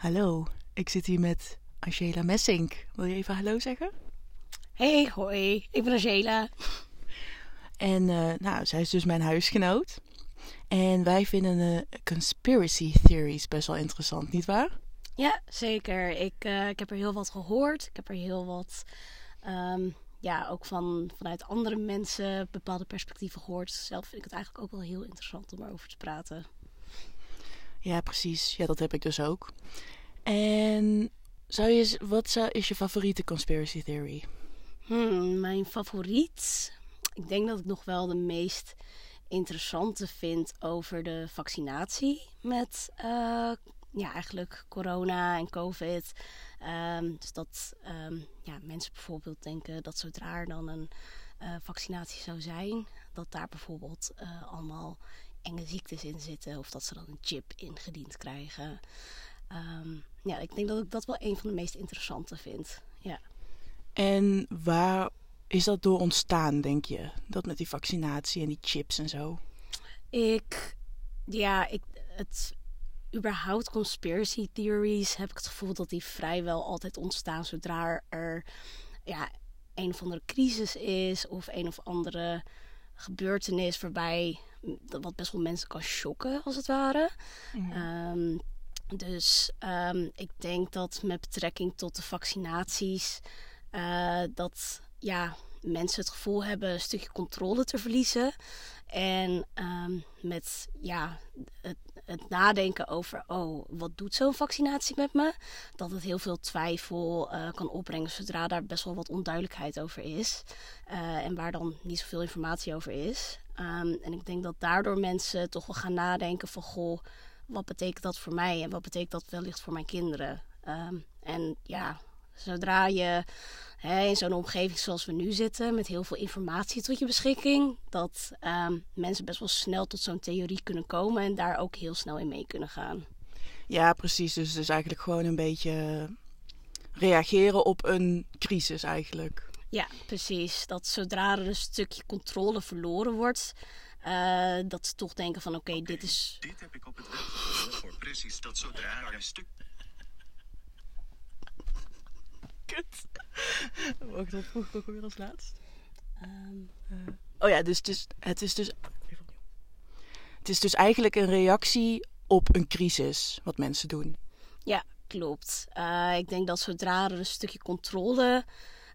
Hallo, ik zit hier met Angela Messink. Wil je even hallo zeggen? Hey, hoi, ik ben Angela. En uh, nou, zij is dus mijn huisgenoot. En wij vinden de conspiracy theories best wel interessant, niet waar? Ja, zeker. Ik, uh, ik heb er heel wat gehoord. Ik heb er heel wat, um, ja, ook van, vanuit andere mensen bepaalde perspectieven gehoord. Zelf vind ik het eigenlijk ook wel heel interessant om erover te praten. Ja, precies. Ja, dat heb ik dus ook. En zou je, wat zou, is je favoriete conspiracy theory? Hmm, mijn favoriet? Ik denk dat ik nog wel de meest interessante vind over de vaccinatie met uh, ja, eigenlijk corona en covid. Um, dus dat um, ja, mensen bijvoorbeeld denken dat zodra er dan een uh, vaccinatie zou zijn, dat daar bijvoorbeeld uh, allemaal enge ziektes in zitten of dat ze dan een chip ingediend krijgen. Um, ja, ik denk dat ik dat wel een van de meest interessante vind. Ja. En waar is dat door ontstaan, denk je? Dat met die vaccinatie en die chips en zo? Ik, ja, ik, het, überhaupt conspiracy theories heb ik het gevoel dat die vrijwel altijd ontstaan zodra er ja, een of andere crisis is of een of andere gebeurtenis waarbij wat best wel mensen kan shocken als het ware. Mm um, dus um, ik denk dat met betrekking tot de vaccinaties, uh, dat ja, mensen het gevoel hebben een stukje controle te verliezen. En um, met ja, het, het, nadenken over, oh, wat doet zo'n vaccinatie met me? Dat het heel veel twijfel uh, kan opbrengen zodra daar best wel wat onduidelijkheid over is. Uh, en waar dan niet zoveel informatie over is. Um, en ik denk dat daardoor mensen toch wel gaan nadenken van, goh wat betekent dat voor mij en wat betekent dat wellicht voor mijn kinderen? Um, en ja, zodra je hè, in zo'n omgeving zoals we nu zitten, met heel veel informatie tot je beschikking, dat um, mensen best wel snel tot zo'n theorie kunnen komen en daar ook heel snel in mee kunnen gaan. Ja, precies. Dus het is eigenlijk gewoon een beetje reageren op een crisis eigenlijk. Ja, precies. Dat zodra er een stukje controle verloren wordt, uh, dat ze toch denken van oké, okay, okay, dit is... Dit heb ik op het web voor precies dat zodra er een stuk... Kut. Wacht, dat vroeg ik ook weer als laatst. Um, uh, oh ja, dus het is, het is dus... Het is dus eigenlijk een reactie op een crisis, wat mensen doen. Ja, klopt. Uh, ik denk dat zodra er een stukje controle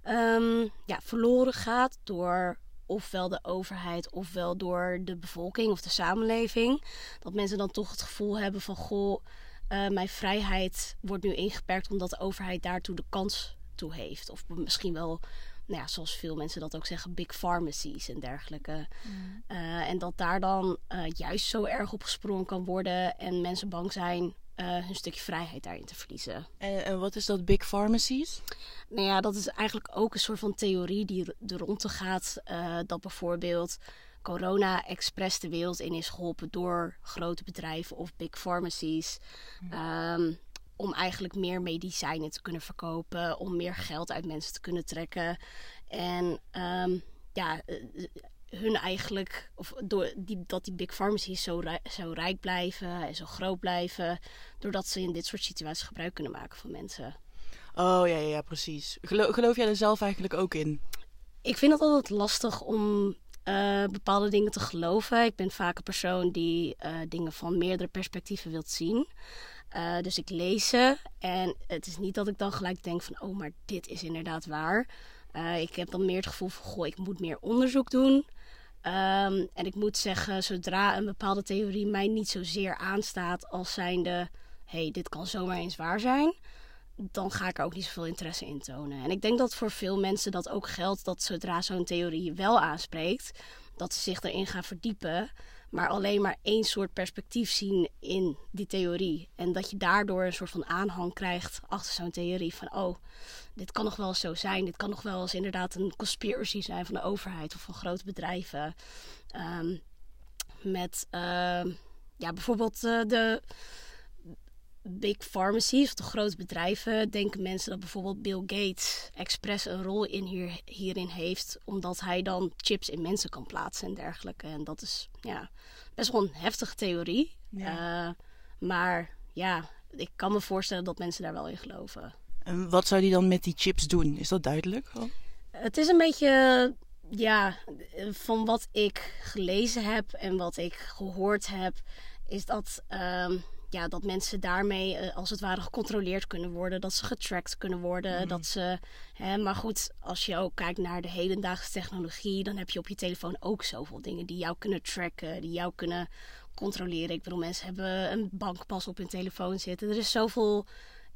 um, ja, verloren gaat door ofwel de overheid ofwel door de bevolking of de samenleving. Dat mensen dan toch het gevoel hebben van goh, uh, mijn vrijheid wordt nu ingeperkt omdat de overheid daartoe de kans toe heeft. Of misschien wel, nou ja, zoals veel mensen dat ook zeggen, big pharmacies en dergelijke. Mm. Uh, en dat daar dan uh, juist zo erg op gesprongen kan worden en mensen bang zijn uh, hun stukje vrijheid daarin te verliezen. En, en, wat is dat big pharmacies? Nou ja, dat is eigenlijk ook een soort van theorie die er rond te gaat. Uh, dat bijvoorbeeld corona expres de wereld in is geholpen door grote bedrijven of big pharmacies. Um, om eigenlijk meer medicijnen te kunnen verkopen, om meer geld uit mensen te kunnen trekken. En um, ja, hun eigenlijk, of door die, dat die big pharmacies zo, zo rijk blijven en zo groot blijven, doordat ze in dit soort situaties gebruik kunnen maken van mensen. Oh ja, ja, ja precies. Geloof, geloof jij er zelf eigenlijk ook in? Ik vind het altijd lastig om uh, bepaalde dingen te geloven. Ik ben vaak een persoon die uh, dingen van meerdere perspectieven wilt zien. Uh, dus ik lees ze en het is niet dat ik dan gelijk denk van, oh, maar dit is inderdaad waar. Ik heb dan meer het gevoel van, goh, ik moet meer onderzoek doen. Um, en ik moet zeggen, zodra een bepaalde theorie mij niet zozeer aanstaat als zijnde, hey, dit kan zomaar eens waar zijn, dan ga ik er ook niet zoveel interesse in tonen. En ik denk dat voor veel mensen dat ook geldt dat zodra zo'n theorie wel aanspreekt, dat ze zich erin gaan verdiepen, maar alleen maar één soort perspectief zien in die theorie. En dat je daardoor een soort van aanhang krijgt achter zo'n theorie van, oh, dit kan nog wel zo zijn. Dit kan nog wel eens inderdaad een conspiracy zijn van de overheid of van grote bedrijven. Um, met uh, ja, bijvoorbeeld uh, de big pharmacies of de grote bedrijven. Denken mensen dat bijvoorbeeld Bill Gates expres een rol in hier, hierin heeft. Omdat hij dan chips in mensen kan plaatsen en dergelijke. En dat is ja, best wel een heftige theorie. Ja. Uh, maar ja, ik kan me voorstellen dat mensen daar wel in geloven. En wat zou die dan met die chips doen? Is dat duidelijk? Het is een beetje, ja, van wat ik gelezen heb en wat ik gehoord heb, is dat, ehm, ja, dat mensen daarmee eh, als het ware gecontroleerd kunnen worden. Dat ze getracked kunnen worden. Mhm. Dat ze, hè, maar goed, als je ook kijkt naar de hedendaagse technologie, dan heb je op je telefoon ook zoveel dingen die jou kunnen tracken, die jou kunnen controleren. Ik bedoel, mensen hebben een bankpas op hun telefoon zitten. Er is zoveel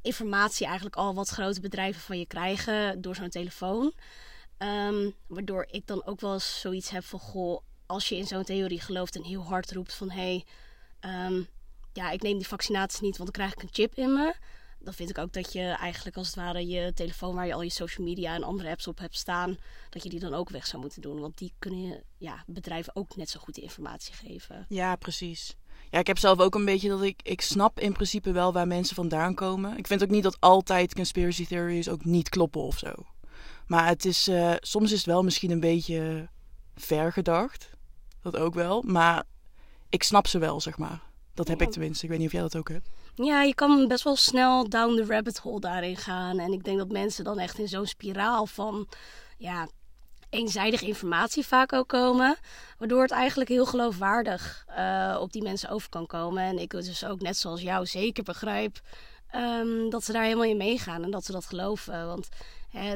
informatie eigenlijk al wat grote bedrijven van je krijgen door zo'n telefoon. Ehm, waardoor ik dan ook wel eens zoiets heb van, goh, als je in zo'n theorie gelooft en heel hard roept van, hé, hey, ehm, ja, ik neem die vaccinatie niet, want dan krijg ik een chip in me. Dan vind ik ook dat je eigenlijk als het ware je telefoon waar je al je social media en andere apps op hebt staan, dat je die dan ook weg zou moeten doen. Want die kunnen ja, bedrijven ook net zo goed informatie geven. Ja, precies. Ja, ik heb zelf ook een beetje dat ik... Ik snap in principe wel waar mensen vandaan komen. Ik vind ook niet dat altijd conspiracy theories ook niet kloppen of zo. Maar het is... eh, soms is het wel misschien een beetje ver gedacht. Dat ook wel. Maar ik snap ze wel, zeg maar. Dat heb ik tenminste. Ik weet niet of jij dat ook hebt. Ja, je kan best wel snel down the rabbit hole daarin gaan. En ik denk dat mensen dan echt in zo'n spiraal van ja, eenzijdige informatie vaak ook komen. Waardoor het eigenlijk heel geloofwaardig eh, op die mensen over kan komen. En ik dus ook net zoals jou zeker begrijp ehm, dat ze daar helemaal in meegaan en dat ze dat geloven. Want hè,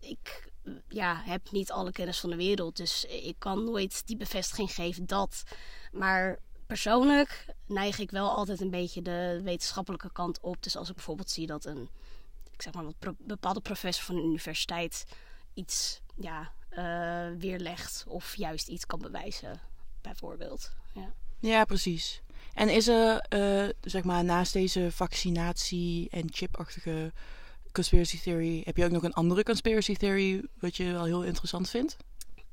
ik ja, heb niet alle kennis van de wereld. Dus ik kan nooit die bevestiging geven dat. Maar persoonlijk neig ik wel altijd een beetje de wetenschappelijke kant op. Dus als ik bijvoorbeeld zie dat een ik zeg maar, bepaalde professor van een universiteit iets ja, eh, weerlegt of juist iets kan bewijzen, bijvoorbeeld. Ja. Ja, precies. En is er, eh, zeg maar, naast deze vaccinatie en chipachtige conspiracy theory... heb je ook nog een andere conspiracy theory wat je wel heel interessant vindt?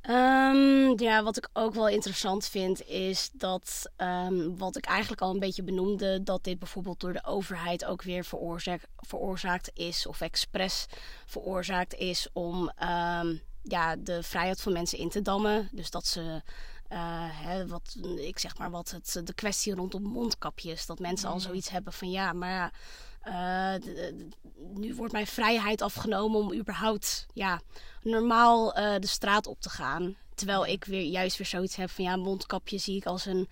Ehm, ja, wat ik ook wel interessant vind is dat, ehm, wat ik eigenlijk al een beetje benoemde, dat dit bijvoorbeeld door de overheid ook weer veroorzaakt, veroorzaakt is, of expres veroorzaakt is om ehm, ja, de vrijheid van mensen in te dammen. Dus dat ze, eh, hè, wat, ik zeg maar wat, het, de kwestie rondom mondkapjes, dat mensen al zoiets hebben van ja, maar ja. Eh, nu wordt mijn vrijheid afgenomen om überhaupt ja, normaal eh, de straat op te gaan. Terwijl ik weer juist weer zoiets heb van ja, mondkapje zie ik als een,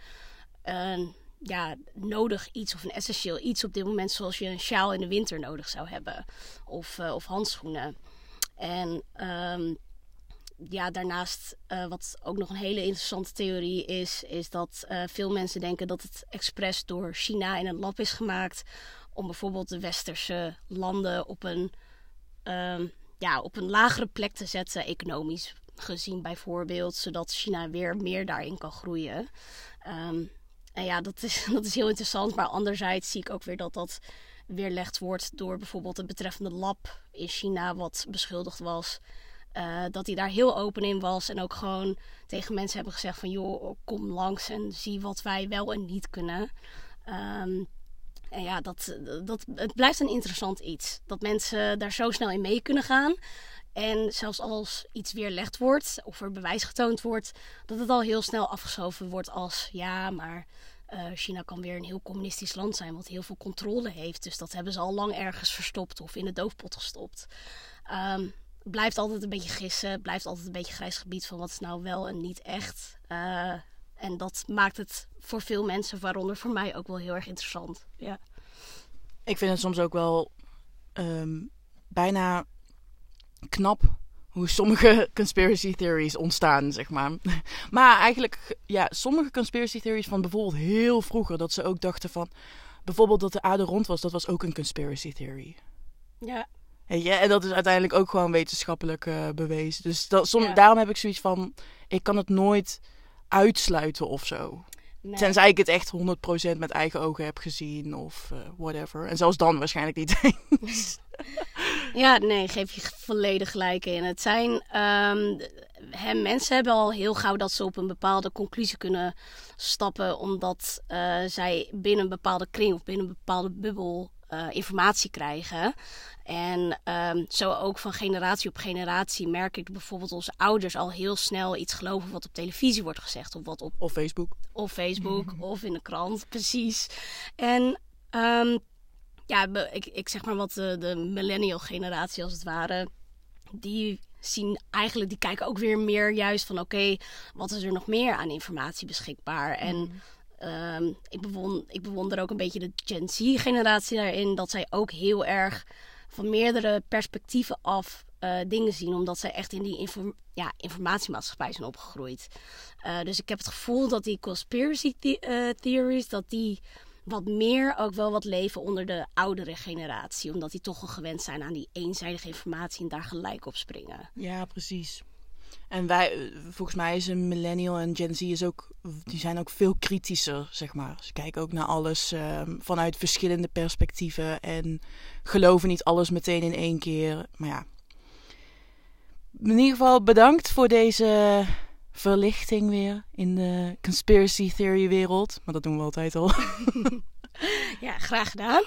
ja, nodig iets of een essentieel iets op dit moment, zoals je een sjaal in de winter nodig zou hebben. Of, eh, of handschoenen. En ehm, ja, daarnaast, wat ook nog een hele interessante theorie is, is dat veel mensen denken dat het expres door China in een lab is gemaakt. Om bijvoorbeeld de westerse landen op een, ehm, ja, op een lagere plek te zetten, economisch gezien bijvoorbeeld, zodat China weer meer daarin kan groeien. Ehm, en ja, dat is, dat is heel interessant, maar anderzijds zie ik ook weer dat dat weerlegd wordt door bijvoorbeeld het betreffende lab in China, wat beschuldigd was. eh, dat hij daar heel open in was en ook gewoon tegen mensen hebben gezegd van joh, kom langs en zie wat wij wel en niet kunnen. Ehm, en ja, dat, dat, het blijft een interessant iets. Dat mensen daar zo snel in mee kunnen gaan. En zelfs als iets weerlegd wordt of er bewijs getoond wordt, dat het al heel snel afgeschoven wordt als ja, maar eh, China kan weer een heel communistisch land zijn, wat heel veel controle heeft. Dus dat hebben ze al lang ergens verstopt of in de doofpot gestopt. Ehm, blijft altijd een beetje gissen, blijft altijd een beetje grijs gebied van wat is nou wel en niet echt. Eh, en dat maakt het voor veel mensen, waaronder voor mij, ook wel heel erg interessant. Ja. Ik vind het soms ook wel ehm, bijna knap hoe sommige conspiracy theories ontstaan, zeg maar. Maar eigenlijk, ja, sommige conspiracy theories van bijvoorbeeld heel vroeger, dat ze ook dachten van, bijvoorbeeld dat de aarde rond was, dat was ook een conspiracy theory. Ja, je? En dat is uiteindelijk ook gewoon wetenschappelijk eh, bewezen. Dus dat, som, Ja. daarom heb ik zoiets van, ik kan het nooit uitsluiten of zo. nee. Tenzij ik het echt 100% met eigen ogen heb gezien of eh, whatever. En zelfs dan waarschijnlijk niet. Ja, nee, geef je volledig gelijk in. Het zijn. hè, mensen hebben al heel gauw dat ze op een bepaalde conclusie kunnen stappen. omdat eh, zij binnen een bepaalde kring of binnen een bepaalde bubbel eh, informatie krijgen. En ehm, zo ook van generatie op generatie merk ik bijvoorbeeld onze ouders al heel snel iets geloven wat op televisie wordt gezegd. Of wat op of Facebook. of Facebook of in de krant, precies. En ehm, ja, ik, ik zeg maar wat de, de millennial generatie als het ware, die zien eigenlijk, die kijken ook weer meer juist van oké, wat is er nog meer aan informatie beschikbaar? En ehm, ik, bewon, ik bewonder ook een beetje de Gen Z generatie daarin, dat zij ook heel erg van meerdere perspectieven af eh, dingen zien, omdat zij echt in die ja, informatiemaatschappij zijn opgegroeid. Eh, dus ik heb het gevoel dat die conspiracy eh, theories, dat die wat meer ook wel wat leven onder de oudere generatie. Omdat die toch al gewend zijn aan die eenzijdige informatie en daar gelijk op springen. Ja, precies. En wij, eh, volgens mij is een millennial en Gen Z is ook, die zijn ook veel kritischer, zeg maar. Ze kijken ook naar alles ehm, vanuit verschillende perspectieven en geloven niet alles meteen in één keer. Maar ja, in ieder geval bedankt voor deze verlichting weer in de conspiracy theory wereld. Maar dat doen we altijd al. Ja, graag gedaan.